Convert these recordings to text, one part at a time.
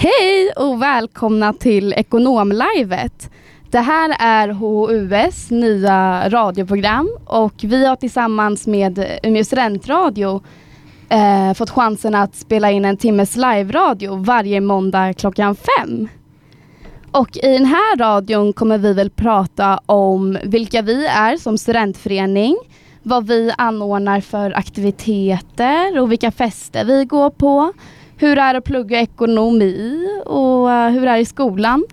Hej och välkomna till Ekonomlivet. Det här är HUS nya radioprogram och vi har tillsammans med Umeå studentradio eh, fått chansen att spela in en timmes live-radio varje måndag klockan fem. Och i den här radion kommer vi väl prata om vilka vi är som studentförening, vad vi anordnar för aktiviteter och vilka fester vi går på, hur är det att plugga ekonomi och eh, hur är det i skolan.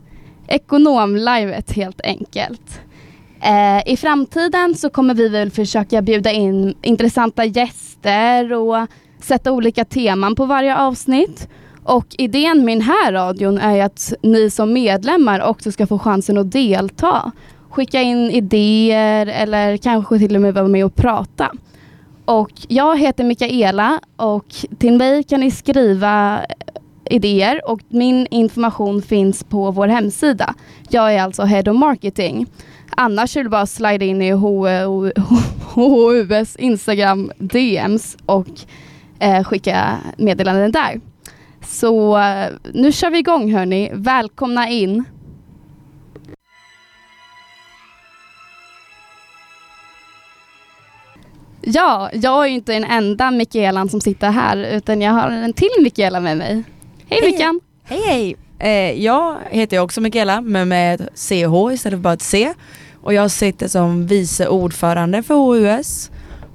Ekonomlivet helt enkelt. Eh, I framtiden så kommer vi väl försöka bjuda in intressanta gäster och sätta olika teman på varje avsnitt. Och idén med den här radion är att ni som medlemmar också ska få chansen att delta. Skicka in idéer eller kanske till och med vara med och prata. Och jag heter Mikaela och till mig kan ni skriva idéer och min information finns på vår hemsida. Jag är alltså Head of Marketing. Annars är det bara att slida in i HUS Instagram DMs och eh, skicka meddelanden där. Så eh, nu kör vi igång hörni. Välkomna in. Ja, jag är ju inte den enda Mikaelan som sitter här utan jag har en till Mikaela med mig. Hej, hej Mikan! Hej hej! Eh, jag heter också Mikaela men med CH istället för bara ett C. Och jag sitter som vice ordförande för HUS.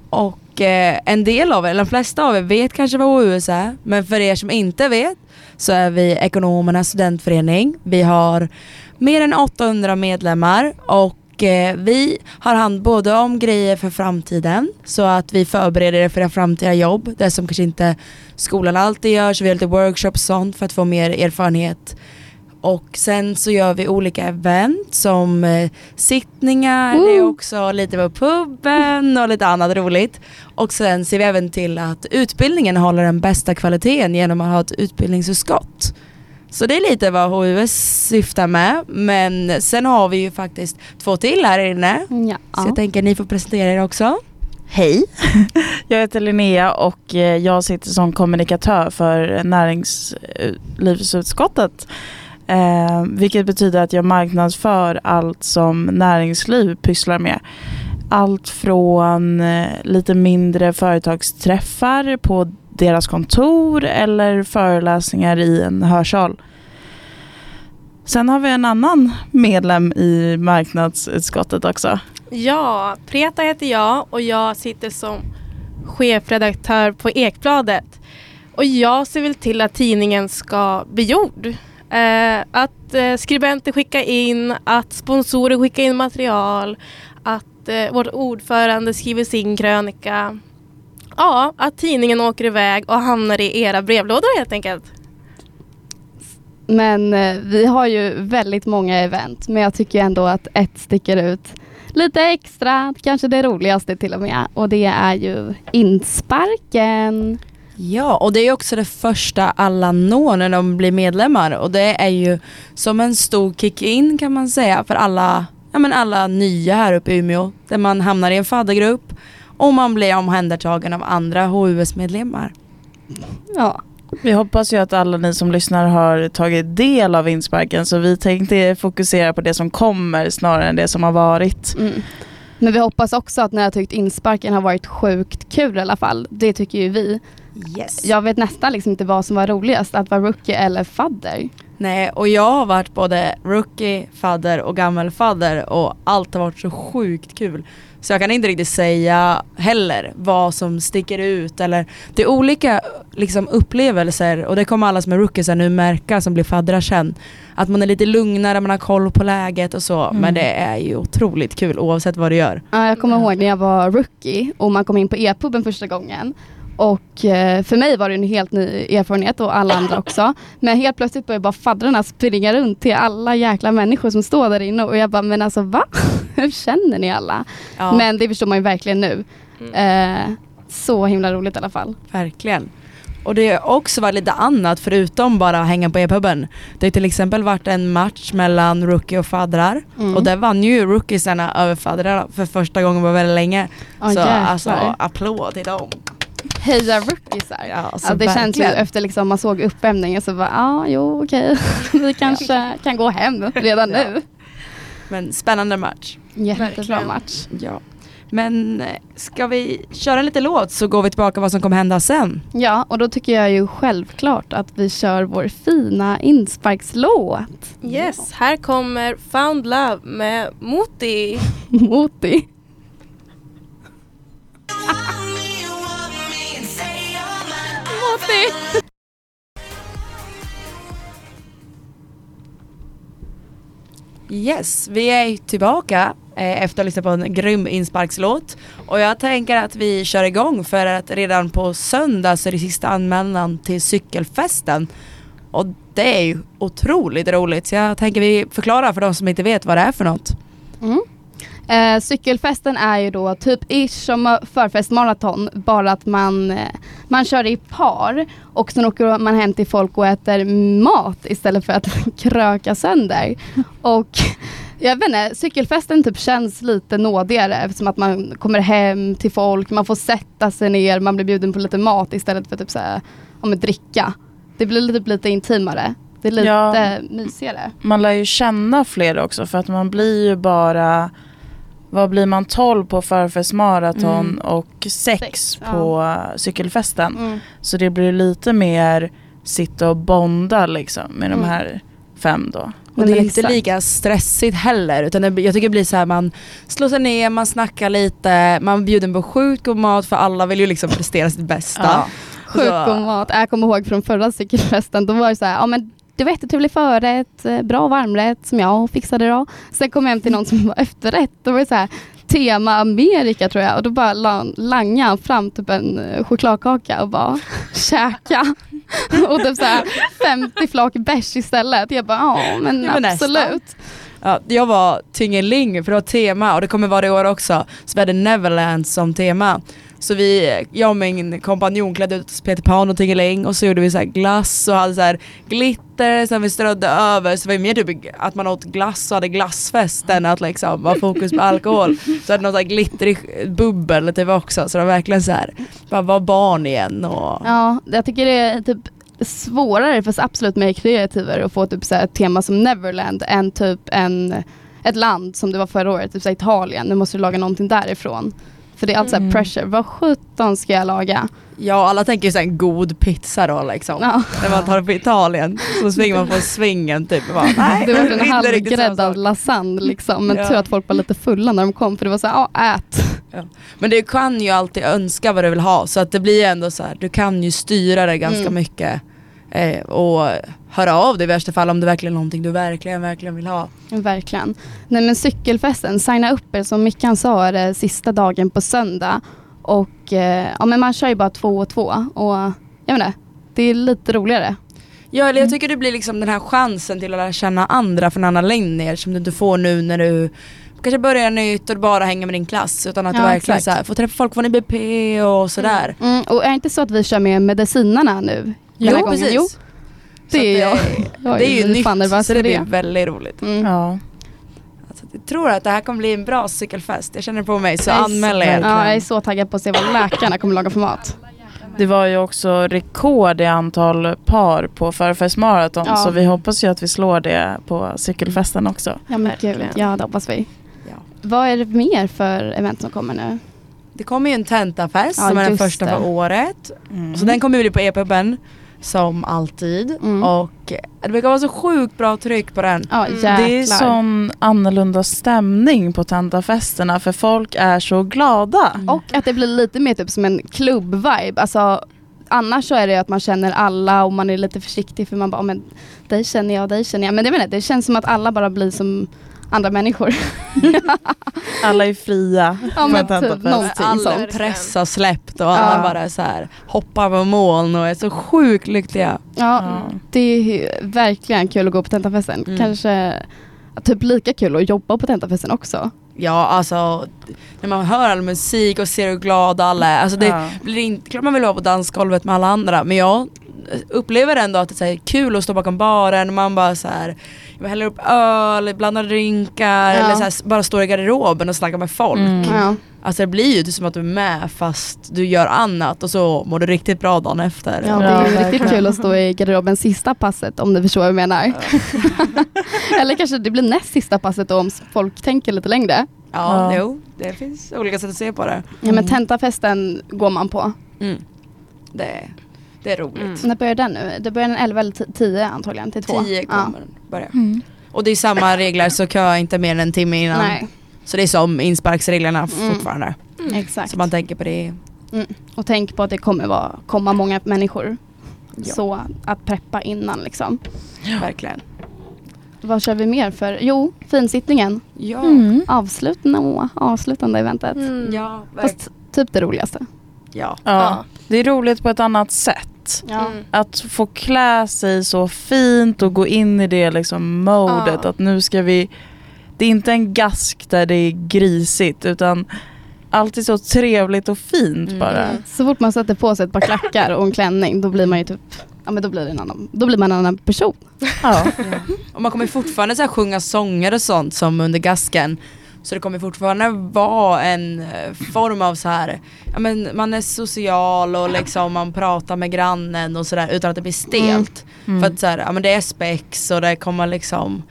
Och eh, en del av er, eller de flesta av er vet kanske vad HUS är. Men för er som inte vet så är vi Ekonomernas studentförening. Vi har mer än 800 medlemmar och Eh, vi har hand både om grejer för framtiden så att vi förbereder er för era framtida jobb. Det som kanske inte skolan alltid gör så vi har lite workshops och sånt för att få mer erfarenhet. Och sen så gör vi olika event som eh, sittningar, mm. det är också lite på puben och lite annat roligt. Och sen ser vi även till att utbildningen håller den bästa kvaliteten genom att ha ett utbildningsutskott. Så det är lite vad HUS syftar med. Men sen har vi ju faktiskt två till här inne. Ja. Så jag tänker att ni får presentera er också. Hej, jag heter Linnea och eh, jag sitter som kommunikatör för näringslivsutskottet. Eh, vilket betyder att jag marknadsför allt som näringsliv pysslar med. Allt från eh, lite mindre företagsträffar på deras kontor eller föreläsningar i en hörsal. Sen har vi en annan medlem i marknadsutskottet också. Ja, Preta heter jag och jag sitter som chefredaktör på Ekbladet. Och jag ser väl till att tidningen ska bli gjord. Eh, att eh, skribenter skickar in, att sponsorer skickar in material, att eh, vårt ordförande skriver sin krönika. Ja, att tidningen åker iväg och hamnar i era brevlådor helt enkelt. Men eh, vi har ju väldigt många event men jag tycker ändå att ett sticker ut lite extra, kanske det roligaste till och med och det är ju insparken. Ja, och det är också det första alla når när de blir medlemmar och det är ju som en stor kick-in kan man säga för alla, ja, men alla nya här uppe i Umeå där man hamnar i en faddergrupp och man blir omhändertagen av andra HUS-medlemmar. Ja. Vi hoppas ju att alla ni som lyssnar har tagit del av insparken så vi tänkte fokusera på det som kommer snarare än det som har varit. Mm. Men vi hoppas också att ni har tyckt insparken har varit sjukt kul i alla fall. Det tycker ju vi. Yes. Jag vet nästan liksom inte vad som var roligast, att vara rookie eller fadder. Nej, och jag har varit både rookie, fadder och gammelfadder och allt har varit så sjukt kul. Så jag kan inte riktigt säga heller vad som sticker ut eller det är olika liksom, upplevelser och det kommer alla som är rookies nu märka som blir faddrar sen. Att man är lite lugnare, man har koll på läget och så mm. men det är ju otroligt kul oavsett vad du gör. Ja, jag kommer ihåg när jag var rookie och man kom in på e-puben första gången och eh, för mig var det en helt ny erfarenhet och alla andra också. Men helt plötsligt började bara faddrarna springa runt till alla jäkla människor som står där inne och jag bara, men alltså va? Hur känner ni alla? Ja. Men det förstår man ju verkligen nu. Mm. Eh, så himla roligt i alla fall. Verkligen. Och det har också varit lite annat förutom bara hänga på e-puben. Det har till exempel varit en match mellan rookie och faddrar mm. och där vann ju rookiesarna över faddrarna för första gången på väldigt länge. Oh, så jäklar. alltså applåd till dem. Heja rookiesar. Ja, alltså, Ja, det känns ju efter liksom man såg uppvärmningen så bara, ja ah, jo okej, vi kanske kan gå hem redan Ja. nu. Men spännande match. Jättebra Verkligen. match. Ja. Men eh, ska vi köra en liten låt så går vi tillbaka vad som kommer hända sen. Ja, och då tycker jag ju självklart att vi kör vår fina insparkslåt. Yes, här kommer Found Love med Moti. Moti. Moti. Yes, vi är tillbaka eh, efter att ha lyssnat på en grym insparkslåt. Och jag tänker att vi kör igång för att redan på söndag så är det sista anmälan till cykelfesten. Och det är ju otroligt roligt så jag tänker vi förklarar för de som inte vet vad det är för något. Mm. Eh, cykelfesten är ju då typ ish som förfestmaraton, bara att man, eh, man kör i par och sen åker man hem till folk och äter mat istället för att kröka sönder. Och jag vet inte, cykelfesten typ känns lite nådigare eftersom att man kommer hem till folk, man får sätta sig ner, man blir bjuden på lite mat istället för typ såhär, om att dricka. Det blir lite, lite intimare. Det är lite Ja. mysigare. Man lär ju känna fler också för att man blir ju bara vad blir man 12 på förfestmaraton Mm. och 6 Sex, ja. på uh, cykelfesten. Mm. Så det blir lite mer sitta och bonda liksom med de Mm. här fem då. Och Nej, det är men inte lika stressigt heller utan det, jag tycker det blir så här man slår sig ner, man snackar lite, man bjuder på sjukt god mat för alla vill ju liksom prestera sitt bästa. Ja. Sjukt god mat. Jag kommer ihåg från förra cykelfesten, då var det så här, ja men det var jättetrevlig förrätt, eh, bra varmrätt som jag fixade då. Sen kom jag hem till någon som var efterrätt, då var det så här tema Amerika tror jag och då bara la- langade han fram typ en eh, chokladkaka och bara käka. och typ så här 50 flak bärs istället. Jag bara, ja men absolut. Ja, jag var Tingeling för det var tema och det kommer vara det i år också. Så vi hade Neverland som tema. Så vi, jag och min kompanjon klädde ut oss Peter Pan och Tingeling och så gjorde vi så här glass och hade så här glitter som vi strödde över. Så det var ju mer typ att man åt glass och hade glassfest än att liksom vara fokus på alkohol. Så hade något så här glittrig bubbel typ också. Så det var verkligen så här, bara var barn igen och Ja, jag tycker det är typ svårare fast absolut mer kreativare att få typ så här ett tema som Neverland än typ en, ett land som det var förra året, typ så Italien. Nu måste du laga någonting därifrån. För det är alltid Mm. pressure. Vad sjutton ska jag laga? ja alla tänker ju en god pizza då liksom. Ja. När man tar det på Italien så springer man på svingen typ bara, nej Det var är en halvgräddad sak." lasagne liksom. Men Ja. tur att folk var lite fulla när de kom för det var så här, ja ät. Men du kan ju alltid önska vad du vill ha så att det blir ändå så här, du kan ju styra det ganska Mm. mycket eh, och höra av dig i värsta fall om det verkligen är någonting du verkligen, verkligen vill ha. Verkligen. Nej men cykelfesten, signa upp er som Mickan sa är det sista dagen på söndag. Och eh, ja men man kör ju bara två och två och jag inte, det är lite roligare. Ja eller jag Mm. tycker det blir liksom den här chansen till att lära känna andra från andra linjer som du inte får nu när du kanske börjar nytt och bara hänger med din klass utan att Ja, du verkligen exakt. så här, får träffa folk från IBP och sådär. Mm, och är det inte så att vi kör med medicinarna nu? Här gången? Jo, Så det är jag. Jag Det är ju nytt fan så det blir det. väldigt roligt. Mm. Ja. Alltså, jag tror att det här kommer bli en bra cykelfest, jag känner på mig så anmäl er. Ja, jag är så taggad på att se vad läkarna kommer laga för mat. Det var ju också rekord i antal par på förfestmaraton Ja. så vi hoppas ju att vi slår det på cykelfesten också. Ja men gud, ja det hoppas vi. Ja. Vad är det mer för event som kommer nu? Det kommer ju en tentafest Ja, som är den första det. för året. Mm. Så den kommer bli på e-puben som alltid. Mm. Och det brukar vara så sjukt bra tryck på den. Ja Mm. Det är sån annorlunda stämning på tentafesterna för folk är så glada. Och att det blir lite mer typ som en klubb-vibe. Alltså, annars så är det ju att man känner alla och man är lite försiktig för man bara, "Ja, men dig känner jag, dig känner jag. Men det, menar, jag, det känns som att alla bara blir som andra människor. Alla är fria Ja, men en typ tentafest. någonting All sånt. press har släppt och alla Ja. bara så här hoppar på moln och är så sjukt lyckliga. Ja, Ja. det är verkligen kul att gå på tentafesten. Mm. Kanske typ lika kul att jobba på tentafesten också. Ja alltså när man hör all musik och ser hur glada alla är. Alltså det Ja. blir inte, klart man vill vara på dansgolvet med alla andra men jag upplever ändå att det är kul att stå bakom baren och man bara så här häller upp öl, blandar drinkar Ja. eller så här, bara står i garderoben och snackar med folk. Mm. Ja. Alltså det blir ju som att du är med fast du gör annat och så mår du riktigt bra dagen efter. Ja, det är ju riktigt kul att stå i garderoben sista passet om du förstår vad jag menar. Eller kanske det blir näst sista passet då om folk tänker lite längre. Ja, Ja. jo, det finns olika sätt att se på det. Ja men Mm. tentafesten går man på. Mm. Det, det är roligt. Mm. När börjar den nu? Det börjar den 11 eller 10 antagligen till 2. Tio kommer den börja. Mm. Och det är samma regler så kö inte mer än en timme innan. Nej, Så det är som insparksreglerna Mm. fortfarande. exakt. Så man tänker på det. Och tänk på att det kommer vara, komma många människor. Ja. Så att preppa innan liksom. Verkligen. Vad kör vi mer för? Jo, finsittningen. Ja, Mm. Avslutande, avslutande eventet. Mm. ja, verkligen. Fast typ det roligaste. Ja. Ja. Det är roligt på ett annat sätt. Ja. Mm. Att få klä sig så fint och gå in i det liksom modet Ja. att nu ska vi Det är inte en gask där det är grisigt utan alltid så trevligt och fint Mm. bara. Mm. Så fort man sätter på sig ett par klackar och en klänning då blir man ju typ, ja men då blir det en annan, då blir man en annan person. Ja. Och man kommer fortfarande så här sjunga sånger och sånt som under gasken. Så det kommer fortfarande vara en eh, form av så här, ja men man är social och liksom man pratar med grannen och sådär utan att det blir stelt. Mm. För att så här, ja men det är spex och det kommer liksom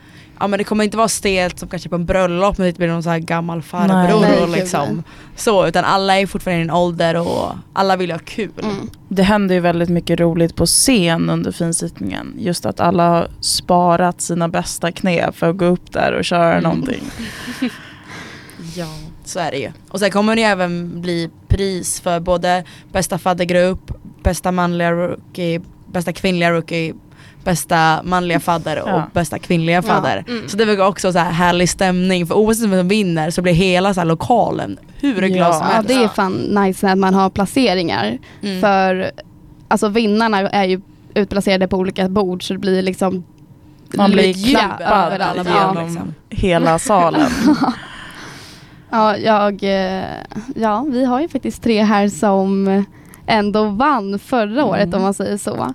Ja men det kommer inte vara stelt som kanske på en bröllop när det blir någon så här gammal farbror Nej, och gud, liksom nej. så utan alla är fortfarande i en ålder och alla vill ha kul. Mm. Det händer ju väldigt mycket roligt på scen under finsittningen. Just att alla har sparat sina bästa knep för att gå upp där och köra Mm. någonting. Ja, så är det ju. Och sen kommer det ju även bli pris för både bästa faddergrupp, bästa manliga rookie, bästa kvinnliga rookie, bästa manliga fadder och Ja. bästa kvinnliga fadder. Mm. Så det var också så här härlig stämning för oavsett vem som vinner så blir hela så här lokalen hur glad Ja. som Ja helst. det är fan nice att man har placeringar. Mm. För alltså vinnarna är ju utplacerade på olika bord så det blir liksom Man blir klappad Ja. bord, liksom. Hela salen. Ja, jag, eh, ja, vi har ju faktiskt tre här som ändå vann förra året Mm. om man säger så.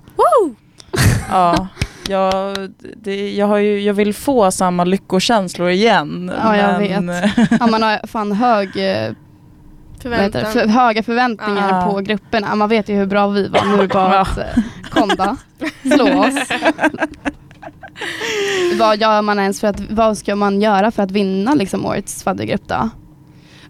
Ja, jag, det, jag, har ju, jag vill få samma lyckokänslor igen. Ja, jag men- Ja, man har fan hög, eh, det, Förväntan. för, höga förväntningar Ja. på grupperna. Man vet ju hur bra vi var. Nu är det bara att eh, kom då, slå oss. vad gör man ens för att, vad ska man göra för att vinna liksom årets faddergrupp då?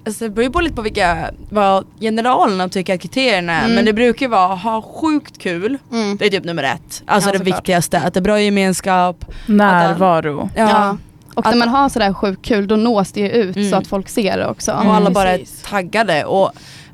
Alltså det beror ju på lite på vilka, vad generalerna tycker att kriterierna är Mm. men det brukar vara ha sjukt kul, Mm. det är typ nummer ett. Alltså Ja, det viktigaste, att det är bra gemenskap. Närvaro. Ja. Och Att- när man har sådär sjukt kul då nås det ju ut Mm. så att folk ser det också. och alla bara är taggade. Och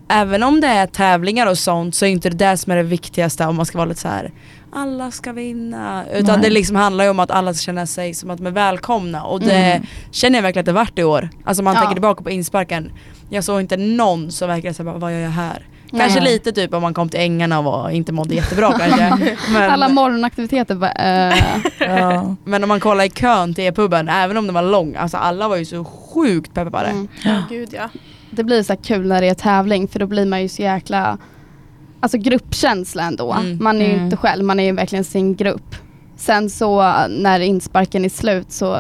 även om det är tävlingar och sånt så är inte det det som är det viktigaste om man ska vara lite så här. Alla ska vinna. Utan Nej. det liksom handlar ju om att alla ska känna sig som att de är välkomna och det Mm. känner jag verkligen att det vart i år. Alltså man Ja. tänker tillbaka på insparken. Jag såg inte någon som verkligen såhär, vad gör jag här? Kanske Nej. lite typ om man kom till ängarna och inte mådde jättebra kanske. Men, Alla morgonaktiviteter bara, eh, Ja. men om man kollar i kön till e-puben, även om den var lång, alltså alla var ju så sjukt peppade. mm. Ja, gud ja. Det blir så här kul när det är tävling för då blir man ju så jäkla Alltså gruppkänsla ändå. Mm. Man är ju Mm. inte själv, man är ju verkligen sin grupp. Sen så när insparken är slut så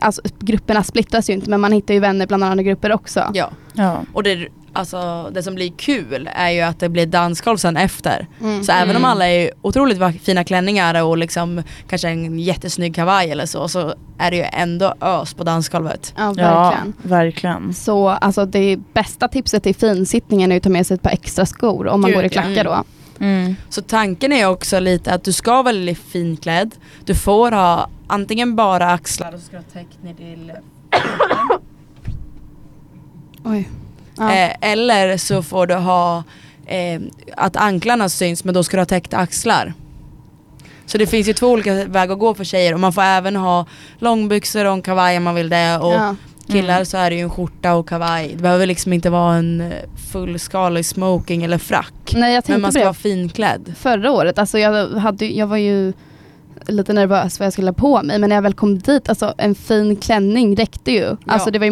Alltså grupperna splittras ju inte men man hittar ju vänner bland andra grupper också. Ja. Ja. Och det, alltså, det som blir kul är ju att det blir dansgolv sen efter. Mm. Så även om Mm. alla är otroligt fina klänningar och liksom kanske en jättesnygg kavaj eller så, så är det ju ändå ös på dansgolvet. Ja ja, verkligen. verkligen. Så alltså det bästa tipset till finsittningen är att ta med sig ett par extra skor om man Gud, går i ja. klackar då. Mm. Så tanken är också lite att du ska vara väldigt finklädd. Du får ha antingen bara axlar och så ska du ha täckt ner till Oj. Ja. eh, Eller så får du ha eh, att anklarna syns men då ska du ha täckta axlar. Så det finns ju två olika vägar att gå för tjejer och man får även ha långbyxor och en kavaj om man vill det och ja. killar Mm. så är det ju en skjorta och kavaj. Det behöver liksom inte vara en eh, fullskalig smoking eller frack. Nej jag Men man ska vara finklädd. förra året. Alltså jag, hade, jag var ju lite nervös vad jag skulle ha på mig men när jag väl kom dit, alltså en fin klänning räckte ju. Alltså det var ju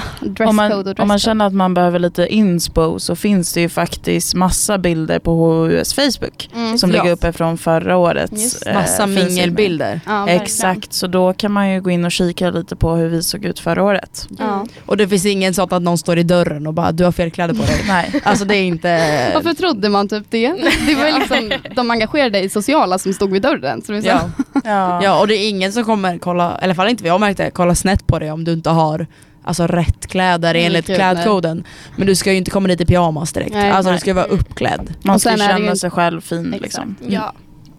Om man, om man känner att man behöver lite inspo så finns det ju faktiskt massa bilder på HUS Facebook Mm. som Ja. ligger uppe från förra årets eh, Massa mingelbilder. ja. Exakt, så då kan man ju gå in och kika lite på hur vi såg ut förra året. Ja. Och det finns ingen sånt att någon står i dörren och bara du har fel kläder på dig. Nej. Alltså det är inte... Varför trodde man typ det? Det var ju liksom de engagerade i sociala som stod vid dörren. Så Ja. Ja. ja och det är ingen som kommer kolla, eller i alla fall inte jag märkte, kolla snett på dig om du inte har Alltså rätt kläder Mm, enligt klädkoden. Men du ska ju inte komma dit i pyjamas direkt. Nej, alltså nej. du ska vara uppklädd. Man ska känna ju- sig själv fin Exakt. liksom. Ja.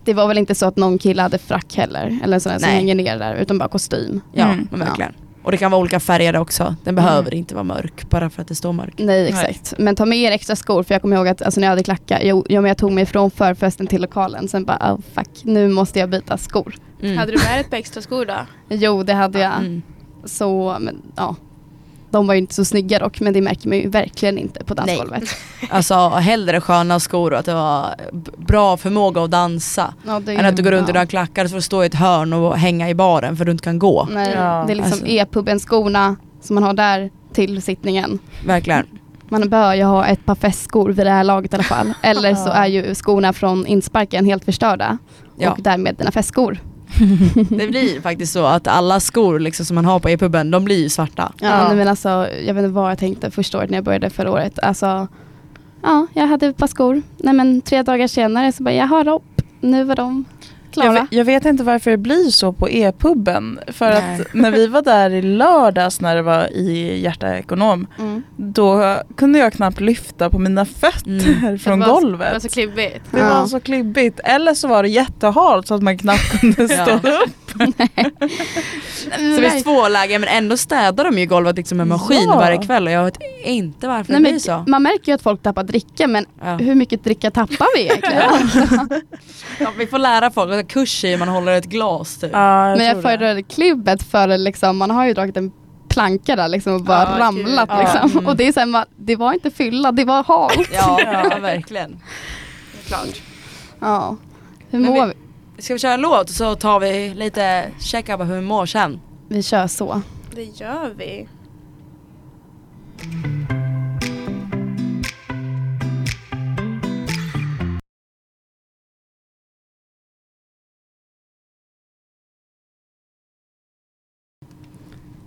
Det var väl inte så att någon kille hade frack heller, eller sådär som hänger ner där, utan bara kostym. Ja Mm. men verkligen. Och det kan vara olika färger också. Den Mm. behöver inte vara mörk bara för att det står mörk. Nej exakt. Men ta med er extra skor för jag kommer ihåg att alltså, när jag hade klackar, jag, jag, men jag tog mig från förfesten till lokalen. Sen bara oh, fuck, nu måste jag byta skor. Mm. Hade du med dig ett par extra skor då? Jo det hade jag. Mm. Så men, ja. De var ju inte så snygga dock men det märker man ju verkligen inte på dansgolvet. Alltså hellre sköna skor och att det var bra förmåga att dansa. Ja, Än att du går runt i dina klackar får du stå i ett hörn och hänga i baren för du inte kan gå. Nej, Ja, det är liksom alltså. e-puben-skorna som man har där till sittningen. Verkligen. Man bör ju ha ett par festskor vid det här laget i alla fall. Eller så är ju skorna från insparken helt förstörda. Ja. Och därmed dina festskor. Det blir faktiskt så att alla skor liksom som man har på e-puben, de blir ju svarta. Ja, Ja. men alltså, jag vet inte vad jag tänkte första året när jag började förra året. Alltså, ja, jag hade ett par skor. Nej, men tre dagar senare så bara, jag har upp. Nu var de klara. vet- jag vet inte varför det blir så på e-puben. För Nej. att när vi var där i lördags när det var i Hjärta Ekonom, Mm. då kunde jag knappt lyfta på mina fötter Mm. från det var, golvet. Det var så klibbigt. Det Ja. var så klibbigt. Eller så var det jättehalt så att man knappt kunde stå Ja. upp. Så det finns två lägen men ändå städar de ju golvet liksom med maskin Ja. varje kväll och jag vet inte varför Nej, det blir så. man märker ju att folk tappar dricka men Ja. hur mycket dricka tappar vi egentligen? Ja, vi får lära folk, att kurs i man håller ett glas typ. Ja, jag men jag föredrar klibbet för liksom, man har ju dragit en planka där liksom och bara Ja, ramlat gud. liksom. Mm. Och det är så här, man, det var inte fylla, det var halt. Ja, ja verkligen. Klart. Ja. Hur Men mår vi- vi? Ska vi köra en låt så tar vi lite checka på hur vi mår sen. Vi kör så. Det gör vi.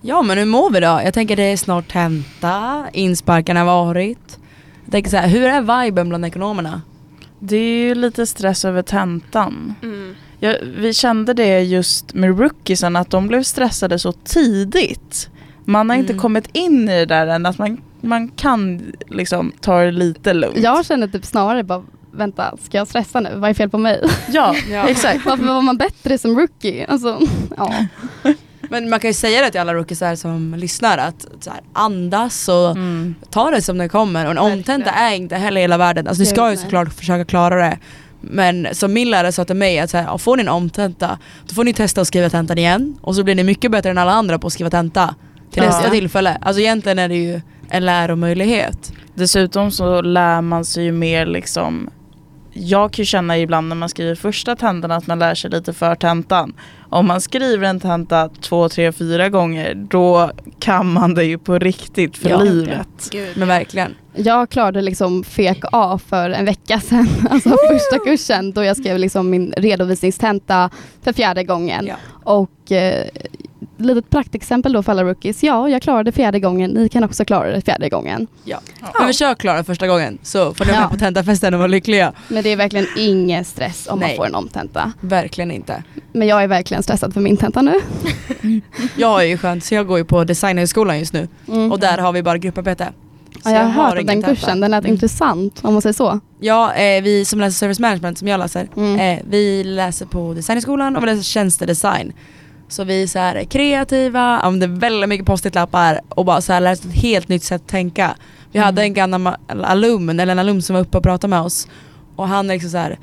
Ja men hur mår vi då? Jag tänker det är snart tenta, insparkarna har varit. Jag tänker så här, hur är viben bland ekonomerna? Det är ju lite stress över tentan. Mm. Ja, vi kände det just med rookiesen att de blev stressade så tidigt. Man har inte Mm. kommit in i det där än att man, man kan liksom ta det lite lugnt. Jag känner typ snarare bara, vänta, ska jag stressa nu? Vad är fel på mig? ja, Ja. exakt. Varför var man bättre som rookie? Alltså, ja. Men man kan ju säga det till alla rookies som lyssnar att så här, andas och Mm. ta det som det kommer. Och en omtenta är inte heller hela världen. Alltså ni ska ju såklart försöka klara det. Men som min lärare sa till mig att så här, får ni en omtenta då får ni testa att skriva tentan igen och så blir ni mycket bättre än alla andra på att skriva tenta till Ja. nästa tillfälle. Alltså egentligen är det ju en läromöjlighet. Dessutom så lär man sig ju mer liksom jag kan ju känna ibland när man skriver första tentan att man lär sig lite för tentan. Om man skriver en tenta två, tre, fyra gånger då kan man det ju på riktigt för Ja. livet. Gud. Men verkligen. Jag klarade liksom FEK A för en vecka sedan, alltså första kursen då jag skrev liksom min redovisningstenta för fjärde gången. Ja. Och eh, litet praktexempel då för alla rookies. Ja, jag klarade fjärde gången, ni kan också klara det fjärde gången. Men försök klara första gången så får ni vara Ja. på tentafesten och vara lyckliga. Men det är verkligen ingen stress om Nej. man får en omtenta. Verkligen inte. Men jag är verkligen stressad för min tenta nu. Jag är ju skönt så jag går ju på designhögskolan just nu Mm. och där har vi bara grupparbete. Så ja, jag har hört om den tenta. kursen, den lät Mm. intressant om man säger så. Ja, eh, vi som läser service management som jag läser, Mm. eh, vi läser på designskolan och vi läser tjänstedesign. Så vi är så här kreativa, använder väldigt mycket post-it-lappar och bara så här lär oss ett helt nytt sätt att tänka. Vi hade en gammal ma- alum, eller en alum som var uppe och pratade med oss och han är liksom så här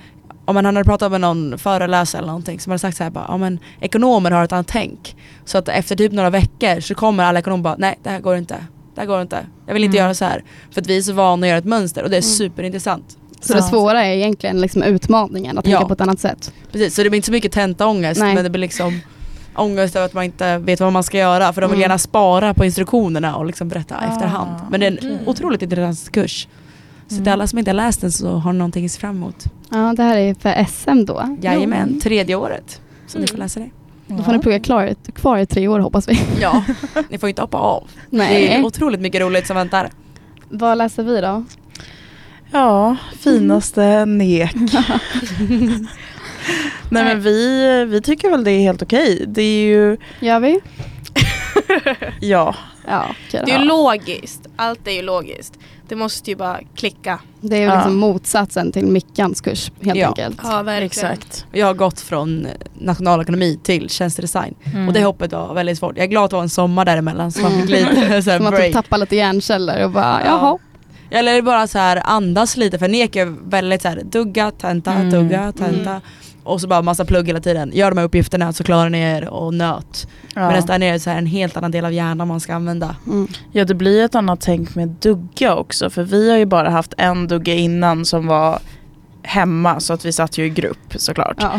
om man hade pratat med någon föreläsare eller någonting som hade sagt så här bara, ja men ekonomer har ett annat tänk. Så att efter typ några veckor så kommer alla ekonomer bara, nej det här går inte. Det här går inte. Jag vill inte Mm. göra så här. För att vi är så vana att göra ett mönster och det är Mm. superintressant. Så det Ja. svåra är egentligen liksom utmaningen, att tänka Ja. på ett annat sätt. Precis, så det blir inte så mycket tentaångest Nej. men det blir liksom ångest över att man inte vet vad man ska göra för de vill Mm. gärna spara på instruktionerna och liksom berätta Ah, efterhand. Men det är en okej. otroligt intressant kurs. Så Mm. till alla som inte har läst den så har någonting att se fram emot. Ja, det här är för SM då. Jajamän, tredje året. Så ni får Mm. läsa det. Då får ni plugga klar, kvar i tre år hoppas vi. Ja, ni får inte hoppa av. Det Nej. är otroligt mycket roligt som väntar. Vad läser vi då? Ja, finaste nek. Nej men vi, vi tycker väl det är helt okej. Det är ju, Gör vi? ja. Ja. Det är ju logiskt. Allt är ju logiskt. Det måste ju bara klicka. Det är ju Ja. liksom motsatsen till Mickans kurs helt Ja. enkelt. Ja, verkligen. Exakt. Jag har gått från nationalekonomi till tjänstedesign Mm. och det hoppet var väldigt svårt. Jag är glad att det var en sommar däremellan så man fick lite så här Som att break. tappa lite hjärnceller och bara Ja. jaha. Eller bara så här andas lite för nek är väldigt så här dugga, tenta, Mm. dugga, tenta. Mm. Och så bara massa plugg hela tiden. Gör de här uppgifterna så klarar ni er och nöt. Ja. Men nästan är det så här en helt annan del av hjärnan man ska använda. Mm. ja det blir ett annat tänk med dugga också. För vi har ju bara haft en dugga innan som var hemma så att vi satt ju i grupp såklart. Ja.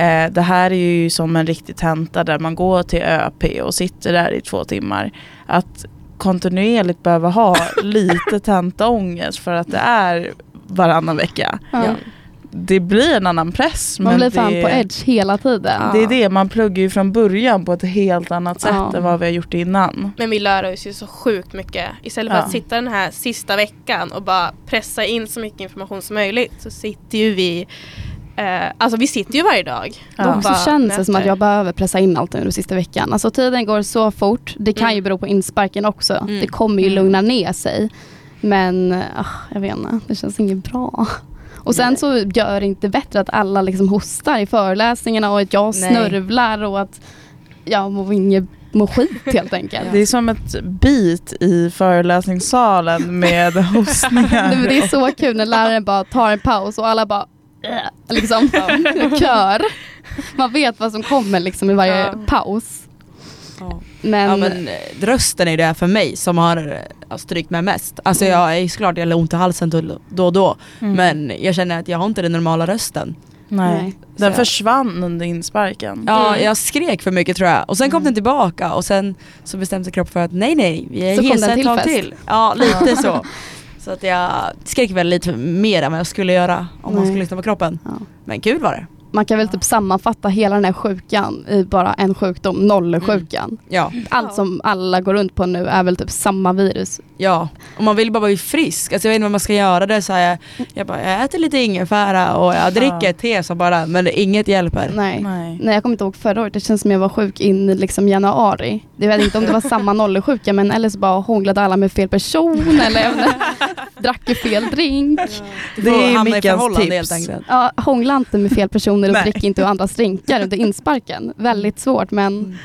Eh, det här är ju som en riktig tenta där man går till ÖP och sitter där i två timmar. Att kontinuerligt behöva ha lite tentaångest för att det är varannan vecka. Ja. Det blir en annan press. Man men blir fan det, på edge hela tiden. Det är det, man pluggar ju från början på ett helt annat sätt Ja. än vad vi har gjort innan. Men vi lär oss ju så sjukt mycket. Istället för Ja. att sitta den här sista veckan och bara pressa in så mycket information som möjligt så sitter ju vi eh, Alltså vi sitter ju varje dag. Ja. Och Så bara känns det som att jag behöver pressa in allt nu den sista veckan. Alltså tiden går så fort. Det kan Mm. ju bero på insparken också. Mm. Det kommer ju Mm. lugna ner sig. Men ah, jag vet inte, det känns inget bra. Och sen Nej. så gör det inte bättre att alla liksom hostar i föreläsningarna och att jag Nej. snörvlar och att jag mår inget mår skit helt enkelt. Det är som ett bit i föreläsningssalen med hostningar. det är så kul när läraren bara tar en paus och alla bara liksom kör. Man vet vad som kommer liksom i varje Ja. paus. Ja. Men, Ja men eh, rösten är det för mig som har eh, har strykt mig mest. Alltså Mm. jag är såklart jag har ont i halsen då då och då. Mm. Men jag känner att jag har inte den normala rösten. Nej. Nej. Den Så- försvann under insparken. Ja Mm. jag skrek för mycket tror jag. Och sen kom Mm. den tillbaka och sen så bestämde sig kroppen för att nej nej, vi är Så kom hesa den ett till tag till. Ja lite så. Så att jag skrek väl lite mer än vad jag skulle göra om man Nej. skulle lyssna på kroppen. Ja. Men kul var det. Man kan väl typ sammanfatta hela den här sjukan i bara en sjukdom, nollsjukan. Ja, Allt som alla går runt på nu är väl typ samma virus. ja. Och man vill bara bli frisk. Alltså jag vet inte vad man ska göra. Det så här, jag, bara, jag äter lite ingefära och jag dricker te som bara, men inget hjälper. Nej. Nej. Nej jag kommer inte ihåg förra året, det känns som jag var sjuk in i liksom januari. Jag vet inte om det var samma nollsjuka men eller så bara hånglade alla med fel person eller drack fel drink. Det är Mickans förhållande tips. helt enkelt. Ja, hångla inte med fel personer och Nej. drick inte ur andras drinkar under insparken. Väldigt svårt men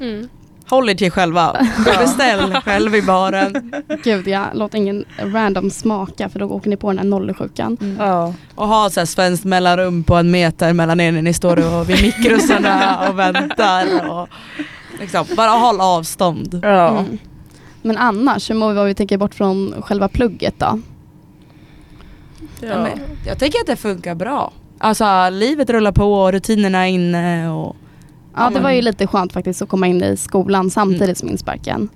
Mm. Håll er till er själva. Beställ själv i baren. gud jag låt ingen random smaka för då åker ni på den här nollsjukan. Ja. Och ha så här svenskt mellanrum på en meter mellan er när ni står och vid mikrosarna och väntar. Och liksom, bara håll avstånd. Ja. Mm. Men annars, hur mår vi vad vi tänker bort från själva plugget då? Ja. Men jag tycker att det funkar bra. Alltså livet rullar på och rutinerna är inne och Ja, det var ju lite skönt faktiskt att komma in i skolan samtidigt som insparken.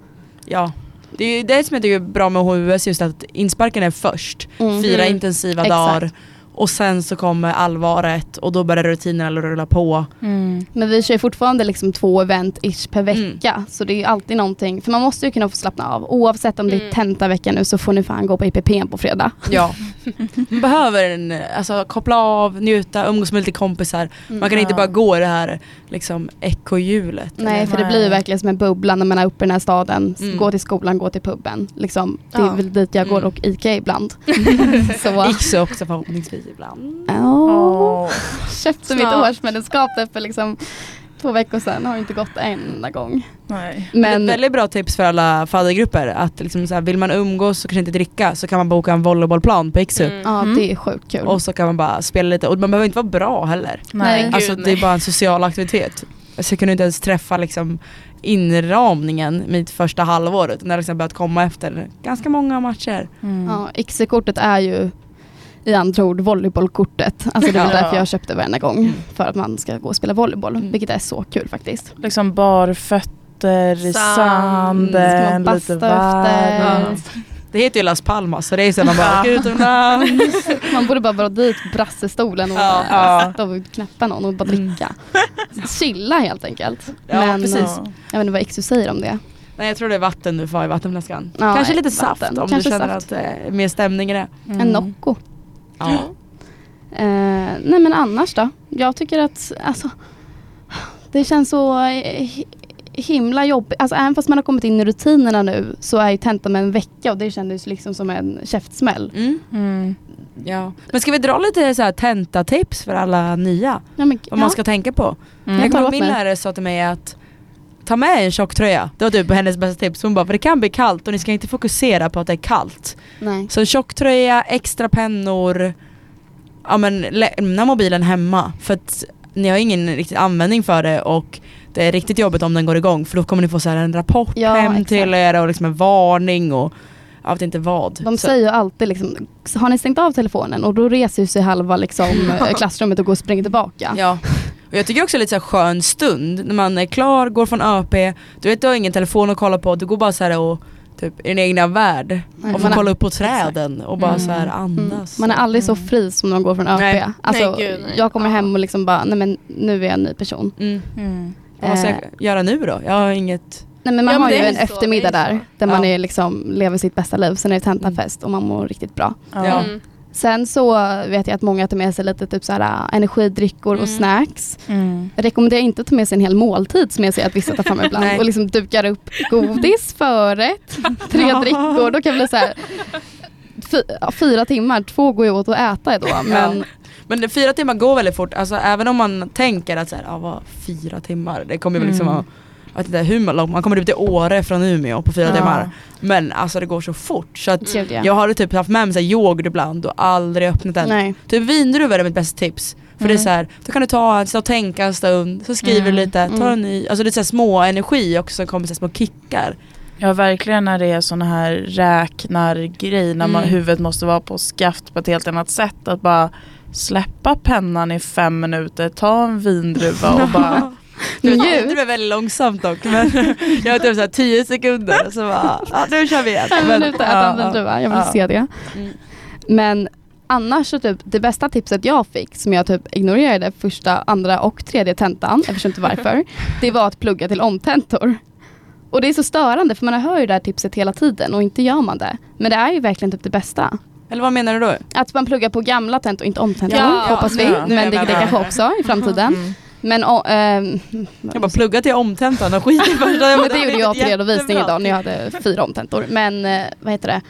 ja. Det är ju det som jag tycker är bra med HUS just att insparken är först. Mm. Fyra Mm. intensiva Exakt. Och sen så kommer allvaret och då börjar rutinerna rulla på. Mm. Men vi kör fortfarande liksom två event ish per Mm. vecka. Så det är ju alltid någonting, för man måste ju kunna få slappna av. Oavsett om det är Mm. tentavecka nu så får ni fan gå på IPP på fredag. Ja. Man behöver en, alltså, koppla av, njuta, umgås med lite kompisar. Man kan inte Ja. bara gå i det här liksom, ekorrhjulet. Nej, för det blir ju verkligen som en bubbla när man är uppe i den här staden. Mm. Gå till skolan, gå till puben. Liksom, det är Ja. väl dit jag går Mm. och Ica ibland. så, Iksu också förhoppningsvis ibland. ja. Åh. Köpte mitt Snart. årsmedlemskap där för liksom två veckor sedan. Har inte gått en enda gång. Nej. Men... Men Ett väldigt bra tips för alla faddergrupper att liksom så här, vill man umgås och kanske inte dricka så kan man boka en volleybollplan på Iksu. Mm. ja, Mm. det är sjukt kul. Och så kan man bara spela lite och man behöver inte vara bra heller. Nej. Nej. Alltså Gud, det är bara en social aktivitet. Så jag kunde inte ens träffa liksom inramningen mitt första halvår utan det har liksom börjat komma efter ganska många matcher. Mm. Ja, XC-kortet är ju i andra ord volleybollkortet. Alltså det var Ja. därför jag köpte varenda gång. För att man ska gå och spela volleyboll. Mm. Vilket är så kul faktiskt. Liksom barfötter i Sand. sanden, man lite basta efter? varmt. Det heter ju Las Palmas så det är så man bara Ja. åker utomlands. Man borde bara dra dit brassestolen och Ja. bara Ja. sitta och knäppa någon och bara dricka. Chilla helt enkelt. Ja, Men precis. Ja. jag vet inte vad Exu säger om det. Nej jag tror det är vatten du får i vattenflaskan. Ja, Kanske lite saft vatten. om Kanske du känner saft. att det är mer stämning i det. Mm. En Nocco. Ja. Eh, nej men annars då? Jag tycker att alltså, det känns så hi- himla jobbigt. Alltså även fast man har kommit in i rutinerna nu så är ju tentan med en vecka och det kändes liksom som en käftsmäll. Mm. Mm. ja. Men ska vi dra lite så här tentatips för alla nya? Ja, men, Vad man ska tänka på? Mm. Jag kommer ihåg min lärare sa till mig att ta med en tjocktröja. Det var typ hennes bästa tips. Hon bara, för det kan bli kallt och ni ska inte fokusera på att det är kallt. Nej. Så en tjocktröja, extra pennor, ja men lämna mobilen hemma. För att ni har ingen riktig användning för det och det är riktigt jobbigt om den går igång för då kommer ni få så här en rapport Ja, hem exakt. till er och liksom en varning och jag vet inte vad. De Så- säger ju alltid liksom, har ni stängt av telefonen? Och då reser sig halva liksom, klassrummet och går och springer tillbaka. Ja. Och jag tycker också lite så skön stund när man är klar, går från ÖP, du vet du har ingen telefon att kolla på, du går bara så här och typ i din egna värld Nej, och får man är- kolla upp på träden och bara Mm. så här Mm. andas. Man är aldrig så Mm. fri som när man går från ÖP. Nej. Alltså, Nej, gud, nej. jag kommer hem och liksom bara, nej men nu är jag en ny person. mm. Mm. Vad ska Eh, jag göra nu då? Jag har inget Nej men man Ja, men har det ju är en så, eftermiddag det är där, där man Ja. är liksom, lever sitt bästa liv. Sen är det tentafest och man mår riktigt bra. Ja. Ja. Sen så vet jag att många tar med sig lite typ så här, äh, energidryckor och Mm. snacks. Mm. Jag rekommenderar inte att ta med sig en hel måltid som jag ser att vissa tar fram ibland och liksom dukar upp godis, förrätt, tre Ja. drickor. Då kan det bli så här, fy, ja, fyra timmar, två går ju åt att äta då. Men Men det, fyra timmar går väldigt fort, alltså även om man tänker att så här, ah, vad, fyra timmar, det kommer liksom Mm. Jag vet inte hur långt, man kommer ut till Åre från Umeå på fyra Ja. timmar. Men alltså det går så fort så att Gud, ja. jag har typ haft med mig yoghurt ibland och aldrig öppnat den. nej. Typ vindruvor är mitt bästa tips. För det är Mm. så här, då kan du ta en, stå och tänka en stund, så skriver Mm. du lite, ta Mm. en ny, alltså det är så här små energi också som kommer så små kickar. Ja verkligen när det är såna här räknargrej när man, Mm. huvudet måste vara på skaft på ett helt annat sätt. Att bara släppa pennan i fem minuter, ta en vindruva och bara Du vet. Det är väldigt långsamt dock men jag har typ såhär 10 sekunder så bara, ja nu kör vi igen. Fem Men- minuter äta en vindruva, jag vill ja. se det. Mm. Men annars så typ det bästa tipset jag fick som jag typ ignorerade första, andra och tredje tentan, jag förstår inte varför, det var att plugga till omtentor. Och det är så störande för man hör ju det här tipset hela tiden och inte gör man det. Men det är ju verkligen typ det bästa. Eller vad menar du då? Att man pluggar på gamla tentor, inte omtentor, Ja, hoppas vi. ja, men det, det kanske också i framtiden. Mm. Men, och, ehm, Jag bara plugga till omtentan och skit i första. men det gjorde jag på redovisning idag när jag hade fyra omtentor. Men eh, vad heter det?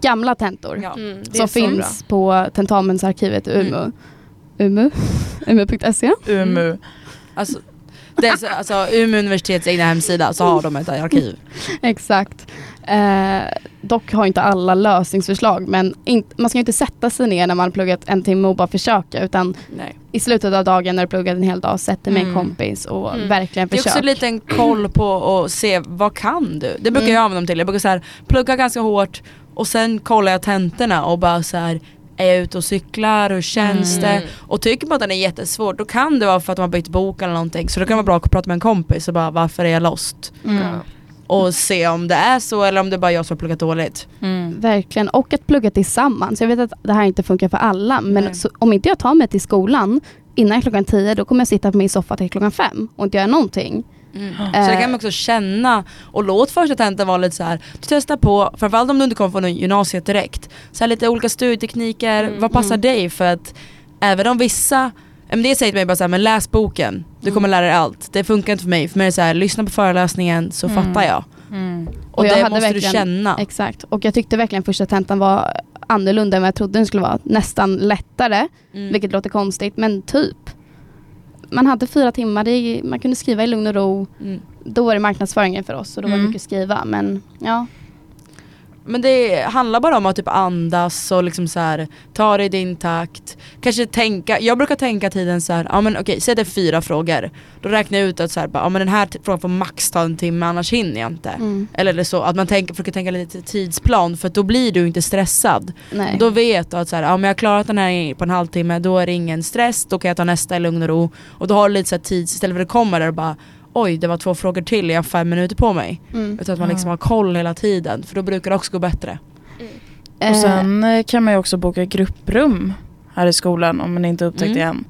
Gamla tentor. Ja. Mm, som så finns på tentamensarkivet i Umeå. Mm. Umeå? Umeå.se. Umu. Alltså, det är så, alltså Umeå universitets egna hemsida så har de ett arkiv. Exakt. Eh, dock har inte alla lösningsförslag men in, man ska ju inte sätta sig ner när man har pluggat en timme och bara försöka utan Nej. i slutet av dagen när du pluggat en hel dag, sätt dig med en Mm. kompis och Mm. verkligen Det är också en liten koll på att se vad kan du? Det brukar Mm. jag använda dem till. Jag brukar så här, plugga ganska hårt och sen kollar jag tentorna och bara så här är jag ute och cyklar, hur känns Mm. det? Och tycker man att den är jättesvår då kan det vara för att de har bytt bok eller någonting så då kan det vara bra att prata med en kompis och bara varför är jag lost? Mm. Och se om det är så eller om det bara är jag som har pluggat dåligt. Mm. Verkligen, och att plugga tillsammans. Jag vet att det här inte funkar för alla men Nej. så, om inte jag tar mig till skolan innan klockan tio då kommer jag sitta på min soffa till klockan fem och inte göra någonting. Mm. Så det kan man också känna och låt första tentan vara lite så här. du testar på, framförallt om du inte kommer från gymnasiet direkt, så här lite olika studietekniker, Mm, vad passar mm. dig? För att även om vissa, men det säger till mig bara så här, men läs boken, du kommer lära dig allt. Det funkar inte för mig, för mig är det så här, lyssna på föreläsningen så Mm. fattar jag. Mm. Och, Och jag det hade måste du känna. Exakt, och jag tyckte verkligen första tentan var annorlunda än vad jag trodde den skulle vara. Nästan lättare, Mm. vilket låter konstigt, men typ. Man hade fyra timmar, det, man kunde skriva i lugn och ro. Mm. Då var det marknadsföringen för oss och då var det Mm. mycket skriva. Men ja, Men det handlar bara om att typ andas och liksom så här, ta det i din takt. Kanske tänka, jag brukar tänka tiden så här, ja men okej säg det är fyra frågor. Då räknar jag ut att så här, ja men den här frågan får max ta en timme annars hinner jag inte. Mm. Eller så att man tänker, försöker tänka lite tidsplan för då blir du inte stressad. Nej. Då vet du att så här, ja, men jag har klarat den här på en halvtimme, då är det ingen stress, då kan jag ta nästa i lugn och ro. Och då har du lite så här tid, istället för att komma där och bara oj det var två frågor till, jag har fem minuter på mig. Mm. Utan att man liksom har koll hela tiden, för då brukar det också gå bättre. Eh, Och sen eh, kan man ju också boka grupprum här i skolan om man inte upptäckt Mm. det än.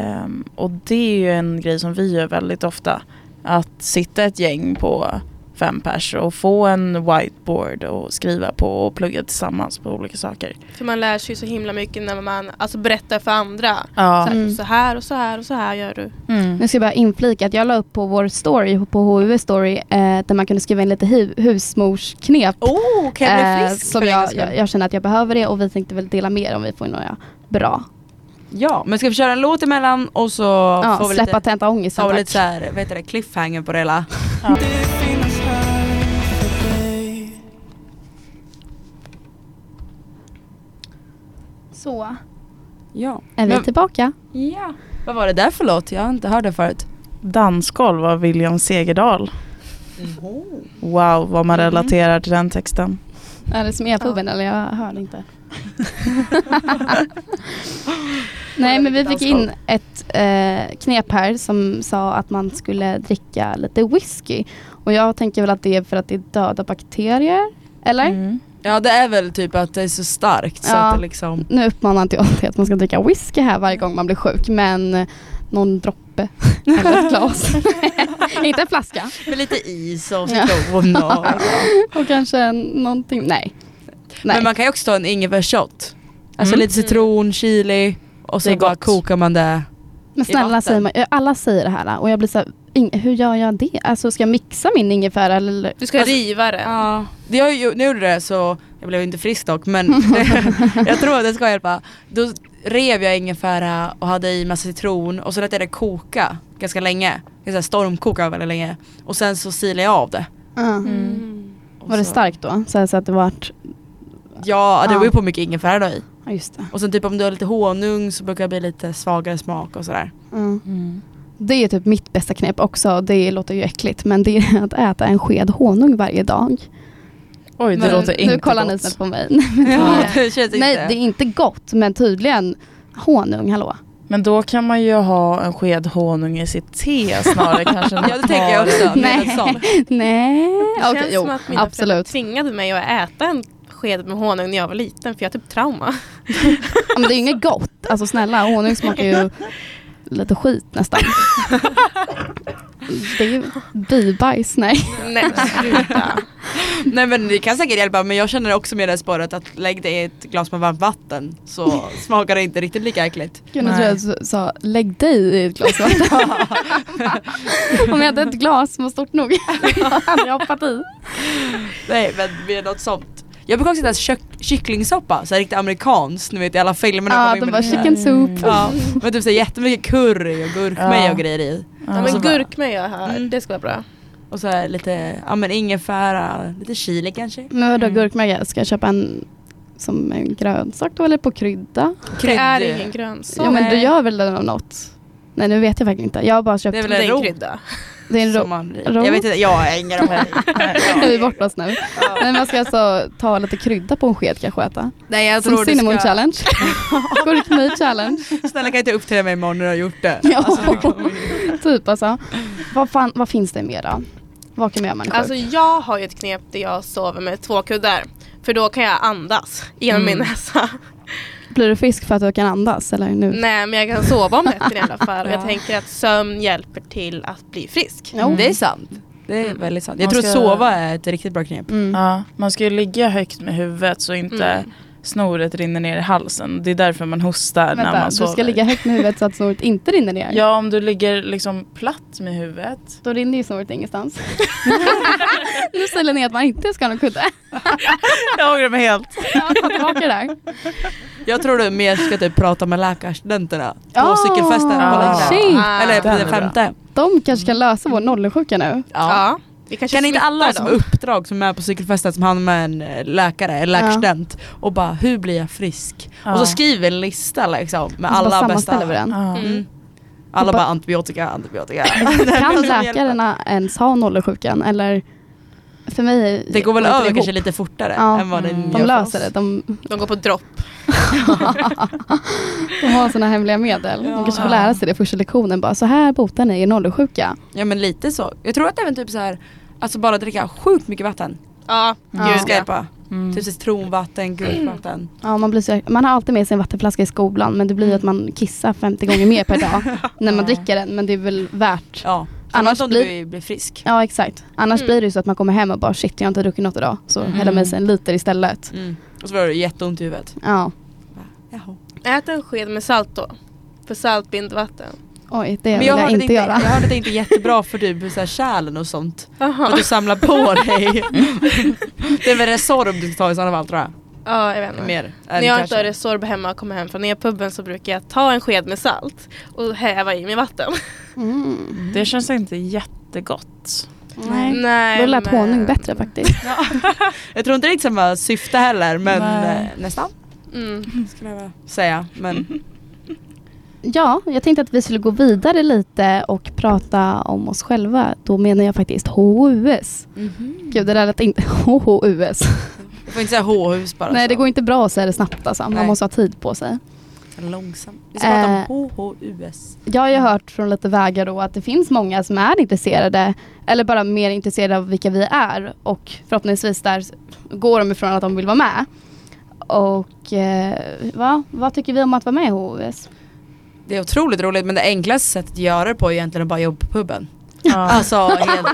Ehm, och det är ju en grej som vi gör väldigt ofta. Att sitta ett gäng på fem pers och få en whiteboard och skriva på och plugga tillsammans på olika saker. För man lär sig så himla mycket när man alltså, berättar för andra. Ja. Så, här, Mm. så här och så här och så här gör du. Mm. Nu ska jag bara inflika att jag la upp på vår story, på HUV story, eh, där man kunde skriva in lite hu- husmorsknep. Oh, kan jag bli eh, frisk som jag, jag, jag känner att jag behöver det och vi tänkte väl dela med om vi får några bra. Ja, men ska vi köra en låt emellan och så Ja, får vi släppa lite, tenta ångesten tack. lite så här, vad heter det, cliffhanger på det hela. Så, Ja. är vi Men- tillbaka? ja. Vad var det där för låt? Jag har inte hört det förut. Dansgolv av William Segerdahl. Wow, vad man Mhm. relaterar till den texten. Är det som e-puben eller jag hörde inte. Nej men vi fick in ett eh, knep här som sa att man skulle dricka lite whisky. Och jag tänker väl att det är för att det är döda bakterier. Eller? Mm. Ja det är väl typ att det är så starkt så Ja. att det liksom Nu uppmanar inte jag till att man ska dricka whisky här varje gång man blir sjuk men eh, någon droppe eller ett glas. inte en flaska. med lite is och Ja. citron och Och kanske någonting, nej. nej. Men man kan ju också ta en ingefärsshot. Alltså Mm. lite citron, chili och så bara kokar man det. Men snälla säger man, alla säger det här och jag blir så här, hur gör jag det? Alltså ska jag mixa min ingefära eller? Du ska Alltså, riva den. Ja, det har ju, nu gjorde det så, jag blev inte frisk dock men jag tror att det ska hjälpa. Då rev jag ingefära och hade i massa citron och så lät jag det koka ganska länge. Jag stormkoka väldigt länge. Och sen så silade jag av det. Mm. Och Var det starkt då? Så, så att det vart, Ja, det Ja. var ju på mycket ingefära då i. ja just det. Och sen typ om du har lite honung så brukar det bli lite svagare smak och sådär. Mm. Det är typ mitt bästa knep också, det låter ju äckligt men det är att äta en sked honung varje dag. Oj, det Men låter inte nu kollar ni gott. snett på mig. Ja, det känns Nej inte. det är inte gott men tydligen honung, hallå. Men då kan man ju ha en sked honung i sitt te snarare kanske. Ja det tänker jag också. Nej. Nej, Det känns jo som att mina absolut. tvingade mig att äta en sked med honung när jag var liten för jag har typ trauma. Ja, men det är ju inget gott, alltså snälla honung smakar ju lite skit nästan. Det är ju bibajs, nej. Nej sluta. Nej men det kan säkert hjälpa men jag känner också med det spåret att lägg det i ett glas med varmt vatten så smakar det inte riktigt lika äckligt. Gud, nu tror jag att du sa lägg dig i ett glas vatten. Om jag hade ett glas som var stort nog hade jag hoppat i. Nej men med något sånt. Jag brukar också äta kök- kycklingsoppa, så här riktigt amerikanskt, ni vet i alla filmer. Ja, med här. chicken soup. Ja, men typ så här jättemycket curry och gurkmeja Ja. och grejer i. Ja, Ja. men bara- gurkmeja här, Mm. det ska vara bra. Och så här lite, ja men ingefära, lite chili kanske. Men vadå Mm. gurkmeja, ska jag köpa en som en grönsak då eller på krydda? Det är ingen grönsak. Ja men du gör väl den av något? Nej nu vet jag verkligen inte. Jag har bara köpt, Det är det väl är, en det är ro. en krydda. en Som ro. man, ro? jag vet inte, jag har ingen aning. Är vi bort oss nu? Men man ska alltså ta lite krydda på en sked kanske äta. Nej jag Som tror du cinnamon ska, challenge. Gurkmeja challenge. snälla kan inte uppträda mig imorgon när du har gjort det. Ja. Alltså, det Typ alltså. Vad, fan, vad finns det mer då? Vad kan man göra man är sjuk? Alltså jag har ju ett knep där jag sover med två kuddar. För då kan jag andas genom min Mm. näsa. Blir du frisk för att du kan andas eller nu? Nej men jag kan sova om nätterna i alla fall. Och Ja. jag tänker att sömn hjälper till att bli frisk. Jo. Det är sant. Det är Mm. väldigt sant. Jag Man tror att sova är ett riktigt bra knep. Mm. Ja, man ska ju ligga högt med huvudet så inte Mm. Snoret rinner ner i halsen. Det är därför man hostar när Vänta, man du sover. ska ligga högt med huvudet så att snoret inte rinner ner? Ja, om du ligger liksom platt med huvudet. Då rinner ju snoret ingenstans. nu säger Linnea att man inte ska ha någon kudde. Jag ångrar mig helt. Tillbaka det där. Jag tror du mer ska typ prata med läkarstudenterna på Ja. cykelfesten på. Ah. Eller på Den femte. De kanske kan lösa vår nollsjuka nu. Ja. Kan inte alla smittar som uppdrag som är på cykelfestet som hamnar med en eh, läkare, en läkarstudent och bara hur blir jag frisk? Ja. Och så skriver en lista liksom med alla bästa. vi den. Ja. Mm. Alla bara- antibiotika, antibiotika. Kan läkarna ens ha nollersjukan eller? För mig Det går väl över ihop. kanske lite fortare Ja. än vad det Mm. De löser det. De, De går på dropp. de har sina hemliga medel. De kanske får Ja. lära sig det första lektionen. Bara så här botar ni er nollersjuka. Ja men lite så. Jag tror att även typ så här, alltså bara dricka sjukt mycket vatten. Ja, Ja. gud Ska ja. Mm. Typ citronvatten, gurkvatten. Ja, man, blir så, man har alltid med sig en vattenflaska i skolan men det blir att man kissar 50 gånger mer per dag när man Ja. dricker den. Men det är väl värt. Ja. Annars om blir- du blir frisk. Ja exakt. Annars Mm. blir det ju så att man kommer hem och bara shit jag har inte druckit något idag. Så Mm. häller man i sig en liter istället. Mm. Och så var det jätteont i huvudet. Ja. Jaha. Ät en sked med salt då. För salt binder vatten. Oj, det Men vill jag jag, hörde, inte inte, göra. jag hörde att det inte är jättebra för typ så här kärlen och sånt. Jaha. att du samlar på dig. det är väl Resorb du ska ta i sådana fall tror jag. Ja, jag vet inte. Mer. När jag inte har Resorb hemma och kommer hem från e-puben så brukar jag ta en sked med salt och häva i med vatten. Mm. Det känns inte jättegott. Nej. Nej, Då lät men- honung bättre faktiskt. Jag tror inte det är samma syfte heller men Nej. eh, nästan Mm. skulle jag säga. Men Ja, jag tänkte att vi skulle gå vidare lite och prata om oss själva. Då menar jag faktiskt HUS. Gud, det där lät inte HHUS. Du får inte säga H-hus bara. Nej, det går inte bra att säga det snabbt alltså. Man Nej. måste ha tid på sig. Långsamt. Vi ska prata Eh. om HHUS. Jag har ju hört från lite vägar då att det finns många som är intresserade eller bara mer intresserade av vilka vi är och förhoppningsvis där går de ifrån att de vill vara med. Och eh, va? vad tycker vi om att vara med i HUS? Det är otroligt roligt men det enklaste sättet att göra det på är egentligen att bara jobba på puben. Ja. Alltså helt,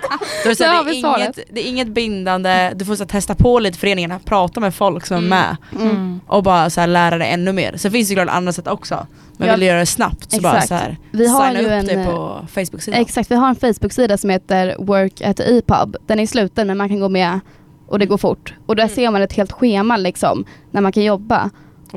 det, är så Där här, det, är inget, det är inget bindande, du får så här, testa på lite föreningarna, prata med folk som är Mm. med Mm. och bara så här, lära dig ännu mer. Sen finns det såklart andra sätt också. Men Ja. vill du göra det snabbt så bara Exakt. så här, Vi har signa ju upp en, dig eh, på Facebook-sidan. Exakt, vi har en Facebook-sida som heter Work at EPUB. Den är sluten men man kan gå med och det går fort. Och där Mm. ser man ett helt schema liksom när man kan jobba.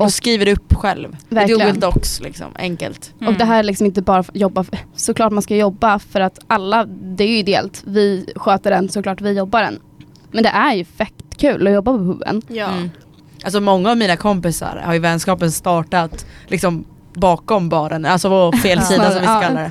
Och skriver upp själv. Verkligen. Google Docs liksom, enkelt. Mm. Och det här är liksom inte bara jobba, för, såklart man ska jobba för att alla, det är ju ideellt. Vi sköter den, såklart vi jobbar den. Men det är ju fett kul att jobba på puben. Ja. Mm. Alltså många av mina kompisar har ju vänskapen startat liksom bakom baren, alltså på fel sida som vi ska Ja. kalla det.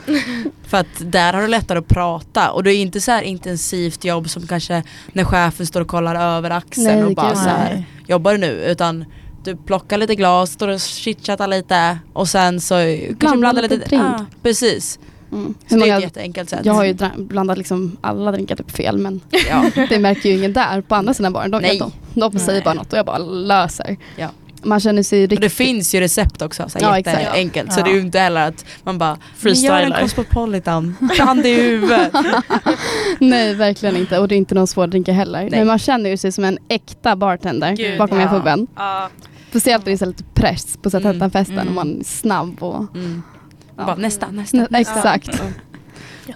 För att där har du lättare att prata och det är inte så här intensivt jobb som kanske när chefen står och kollar över axeln Nej, och bara så här, jobbar du nu? Utan du plockar lite glas, står och chitchattar lite och sen så kanske Blanda blandar lite lite, drink. ah, precis. Mm. Så det är ett jätteenkelt sätt. jag har ju blandat liksom alla drinkar typ fel men ja. det märker ju ingen där på andra sidan baren. De, Nej. de, de säger Nej. bara något och jag bara löser. Ja. Man känner sig Och det riktigt... finns ju recept också, så Ja, jätteenkelt. Så Ja. det är ju inte heller att man bara Freestylar. Gör en cosmopolitan, bland i huvudet. Nej verkligen inte och det är inte någon svår drink heller. Nej. Men man känner ju sig som en äkta bartender Gud, bakom ja. puben. Ja. Speciellt när det är så lite press på Mm. Satentanfesten Mm. och man är snabb och... Mm. Ja. Bara, nästa, nästa, nästa. exakt.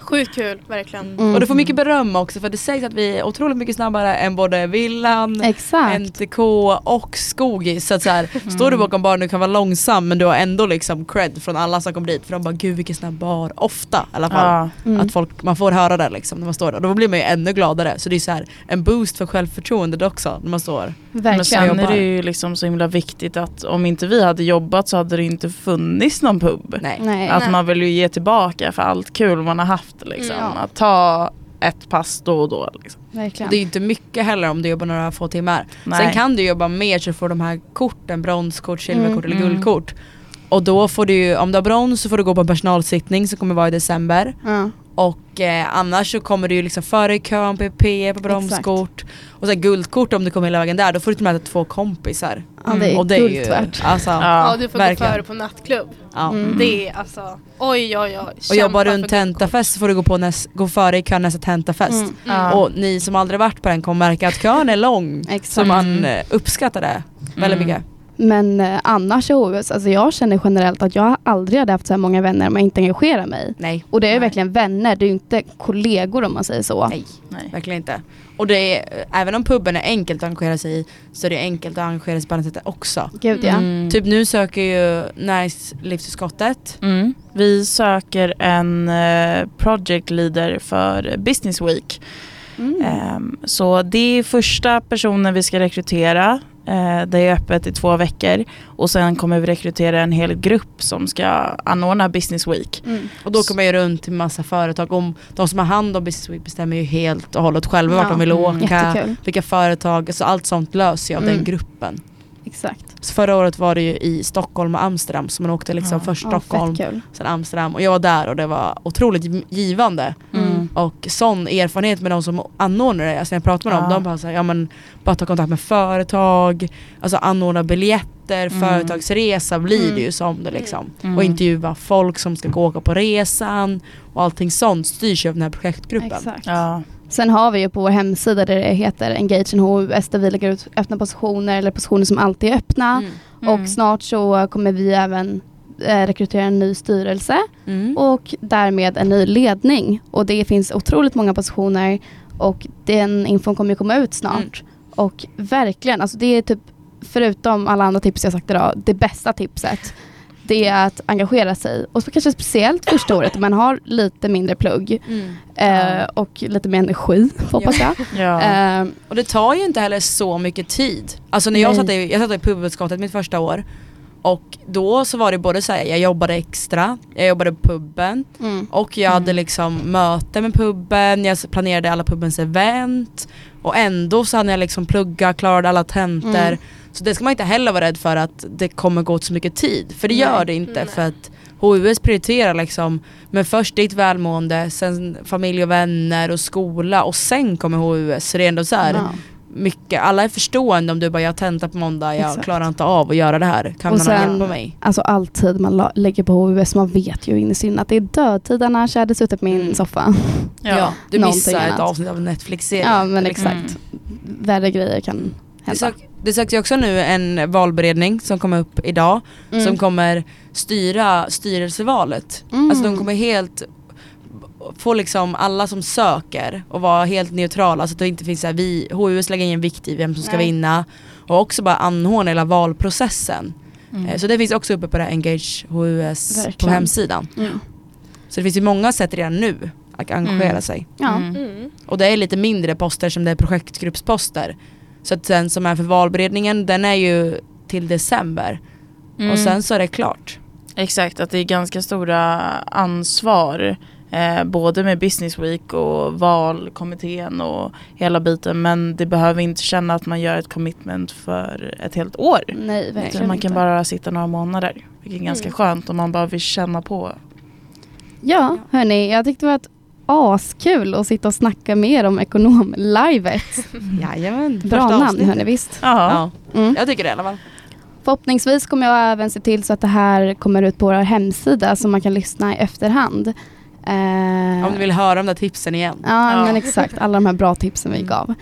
Sjukt kul, verkligen. Mm. Och du får mycket beröm också för det sägs att vi är otroligt mycket snabbare än både Villan, Exakt. NTK och Skogis. Så att så här, står du Mm. bakom baren du kan vara långsam men du har ändå liksom cred från alla som kommer dit för de bara gud vilken snabb bar. Ofta i alla fall. Ja. Mm. Att folk, man får höra det liksom när man står där. Då blir man ju ännu gladare. Så det är så här en boost för självförtroendet också när man står. Men Verkligen. sen är det ju liksom så himla viktigt att om inte vi hade jobbat så hade det inte funnits någon pub. Nej. Nej. Att Nej. man vill ju ge tillbaka för allt kul man har haft. Liksom. Mm. Att ta ett pass då och då. Liksom. Verkligen. Det är inte mycket heller om du jobbar några få timmar. Nej. Sen kan du jobba mer så får de här korten, bronskort, silverkort Mm. eller guldkort. Och då får du om du har brons så får du gå på en personalsittning som kommer vara i december. ja. Och eh, annars så kommer du ju liksom före i kön på EP, på bromskort. Och sen guldkort om du kommer hela vägen där, då får du till och med två kompisar. ja, det är och det är ju, alltså, Ja. Ja, du får verkligen. gå före på nattklubb. ja. Mm. Det är alltså, oj oj oj. Och jobbar du en tentafest så får du gå, på näs, gå före i kön nästa tentafest. Mm. Ja. Och ni som aldrig varit på den kommer märka att kön är lång. Exakt. Så man Mm. eh, uppskattar det väldigt Mm. mycket. Men eh, annars i OS, alltså jag känner generellt att jag aldrig hade haft så här många vänner om jag inte engagerar mig. Nej. Och det är ju Nej. verkligen vänner, det är ju inte kollegor om man säger så. Nej. Nej. Verkligen inte. Och det är, även om puben är enkelt att engagera sig i så är det enkelt att engagera sig på annat sätt också. Gud ja. Mm. Typ nu söker ju näringslivsutskottet. Mm. Vi söker en eh, project leader för Business Week. Mm. Ehm, Så det är första personen vi ska rekrytera. Eh, Det är öppet i två veckor och sen kommer vi rekrytera en hel grupp som ska anordna Business Week. Mm. Och då kommer jag runt till massa företag. Om de som har hand om Business Week bestämmer ju helt och hållet själva vart Ja. de vill Mm. åka. Jättekul. Vilka företag, alltså allt sånt löser jag av Mm. den gruppen. Exakt. Så förra året var det ju i Stockholm och Amsterdam så man åkte liksom Ja. först Ja, Stockholm, kul. sen Amsterdam och jag var där och det var otroligt gi- givande. Mm. Och sån erfarenhet med de som anordnar det, alltså när jag pratar med dem, Ja. de bara såhär, ja men bara ta kontakt med företag, alltså anordna biljetter, Mm. företagsresa blir Mm. det ju som det liksom. Mm. Och intervjua folk som ska gå åka på resan och allting sånt styrs ju av den här projektgruppen. Exakt. Ja. Sen har vi ju på vår hemsida där det heter Engage in HUS där vi lägger ut öppna positioner eller positioner som alltid är öppna. Mm. Och snart så kommer vi även eh, rekrytera en ny styrelse Mm. och därmed en ny ledning. Och det finns otroligt många positioner och den infon kommer ju komma ut snart. Och verkligen, alltså det är typ förutom alla andra tips jag sagt idag, det bästa tipset. Det är att engagera sig och så kanske speciellt första året man har lite mindre plugg Mm. eh, och lite mer energi hoppas jag. Ja. Eh, Och det tar ju inte heller så mycket tid. Alltså när jag Nej. satt i, jag satt i pubutskottet mitt första år och då så var det både såhär, jag jobbade extra, jag jobbade på puben mm. och jag hade Mm. liksom möte med puben, jag planerade alla pubens event och ändå så hade jag liksom plugga, klarade alla tentor. Mm. Så det ska man inte heller vara rädd för att det kommer gå åt så mycket tid, för det Nej. gör det inte Nej. för att HUS prioriterar liksom men först ditt välmående, sen familj och vänner och skola och sen kommer HUS. Så det är ändå så här, Ja. Mycket, alla är förstående om du bara jag har tenta på måndag, jag Exakt. klarar inte av att göra det här. Kan Och någon sen- hjälpa mig? Alltså all tid man lägger på HUS, man vet ju innerst inne att det är dödtid annars jag hade suttit på min Mm. soffa. ja. du någonting missar ett annat. avsnitt av en Netflix-serie. Ja men exakt. Värre grejer kan Det, hända. sök, det söks ju också nu en valberedning som kommer upp idag Mm. som kommer styra styrelsevalet. Mm. Alltså de kommer helt få liksom alla som söker och vara helt neutrala så att det inte finns så här, vi, HUS lägger ingen vikt i vem som ska Nej. vinna och också bara anordna hela valprocessen. Mm. Eh, Så det finns också uppe på det här Engage HUS på Verkligen. hemsidan. Mm. Så det finns ju många sätt redan nu att engagera Mm. sig. Ja. Mm. Mm. Och det är lite mindre poster som det är projektgruppsposter. Så att den som är för valberedningen den är ju till december Mm. och sen så är det klart. Exakt, att det är ganska stora ansvar. Eh, både med Business Week och valkommittén och hela biten. Men det behöver inte känna att man gör ett commitment för ett helt år. Nej Utan verkligen man kan inte. bara sitta några månader. Vilket är ganska Mm. skönt om man bara vill känna på. Ja hörni, jag tyckte det var ett askul att sitta och snacka mer om ekonomlivet. Jajamän, Bra namn avsnittet. hörni visst. Ja. Ja, Mm. jag tycker det i alla fall. Förhoppningsvis kommer jag även se till så att det här kommer ut på vår hemsida så man kan lyssna i efterhand. Eh, Om du vill höra de där tipsen igen. Ja, Ja. men exakt. Alla de här bra tipsen vi Mm. gav.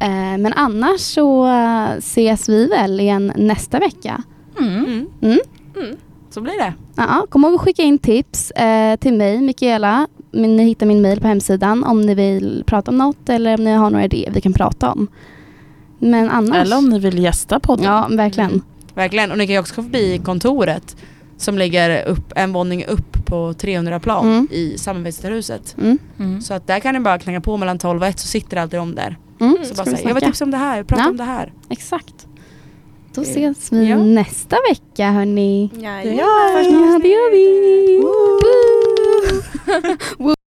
Eh, men annars så eh, ses vi väl igen nästa vecka. Mm. Mm. Mm. Mm. Så blir det. Ja, kom ihåg att skicka in tips eh, till mig, Mikaela. Ni hittar min mail på hemsidan om ni vill prata om något eller om ni har några idéer vi kan prata om. Men annars... Eller om ni vill gästa podden. Ja, verkligen. Mm. Verkligen. Och ni kan ju också gå förbi kontoret som ligger upp, en våning upp på 300 plan Mm. i samarbetshuset. Mm. Mm. Så att där kan ni bara knacka på mellan 12 och 1 så sitter alltid om där. Mm. Så bara säga, jag vill tipsa om det här, prata Ja. om det här. Exakt. Då Eh, ses vi ja. nästa vecka hörni. Jajamän. Ja, Ja, det gör vi. Woo!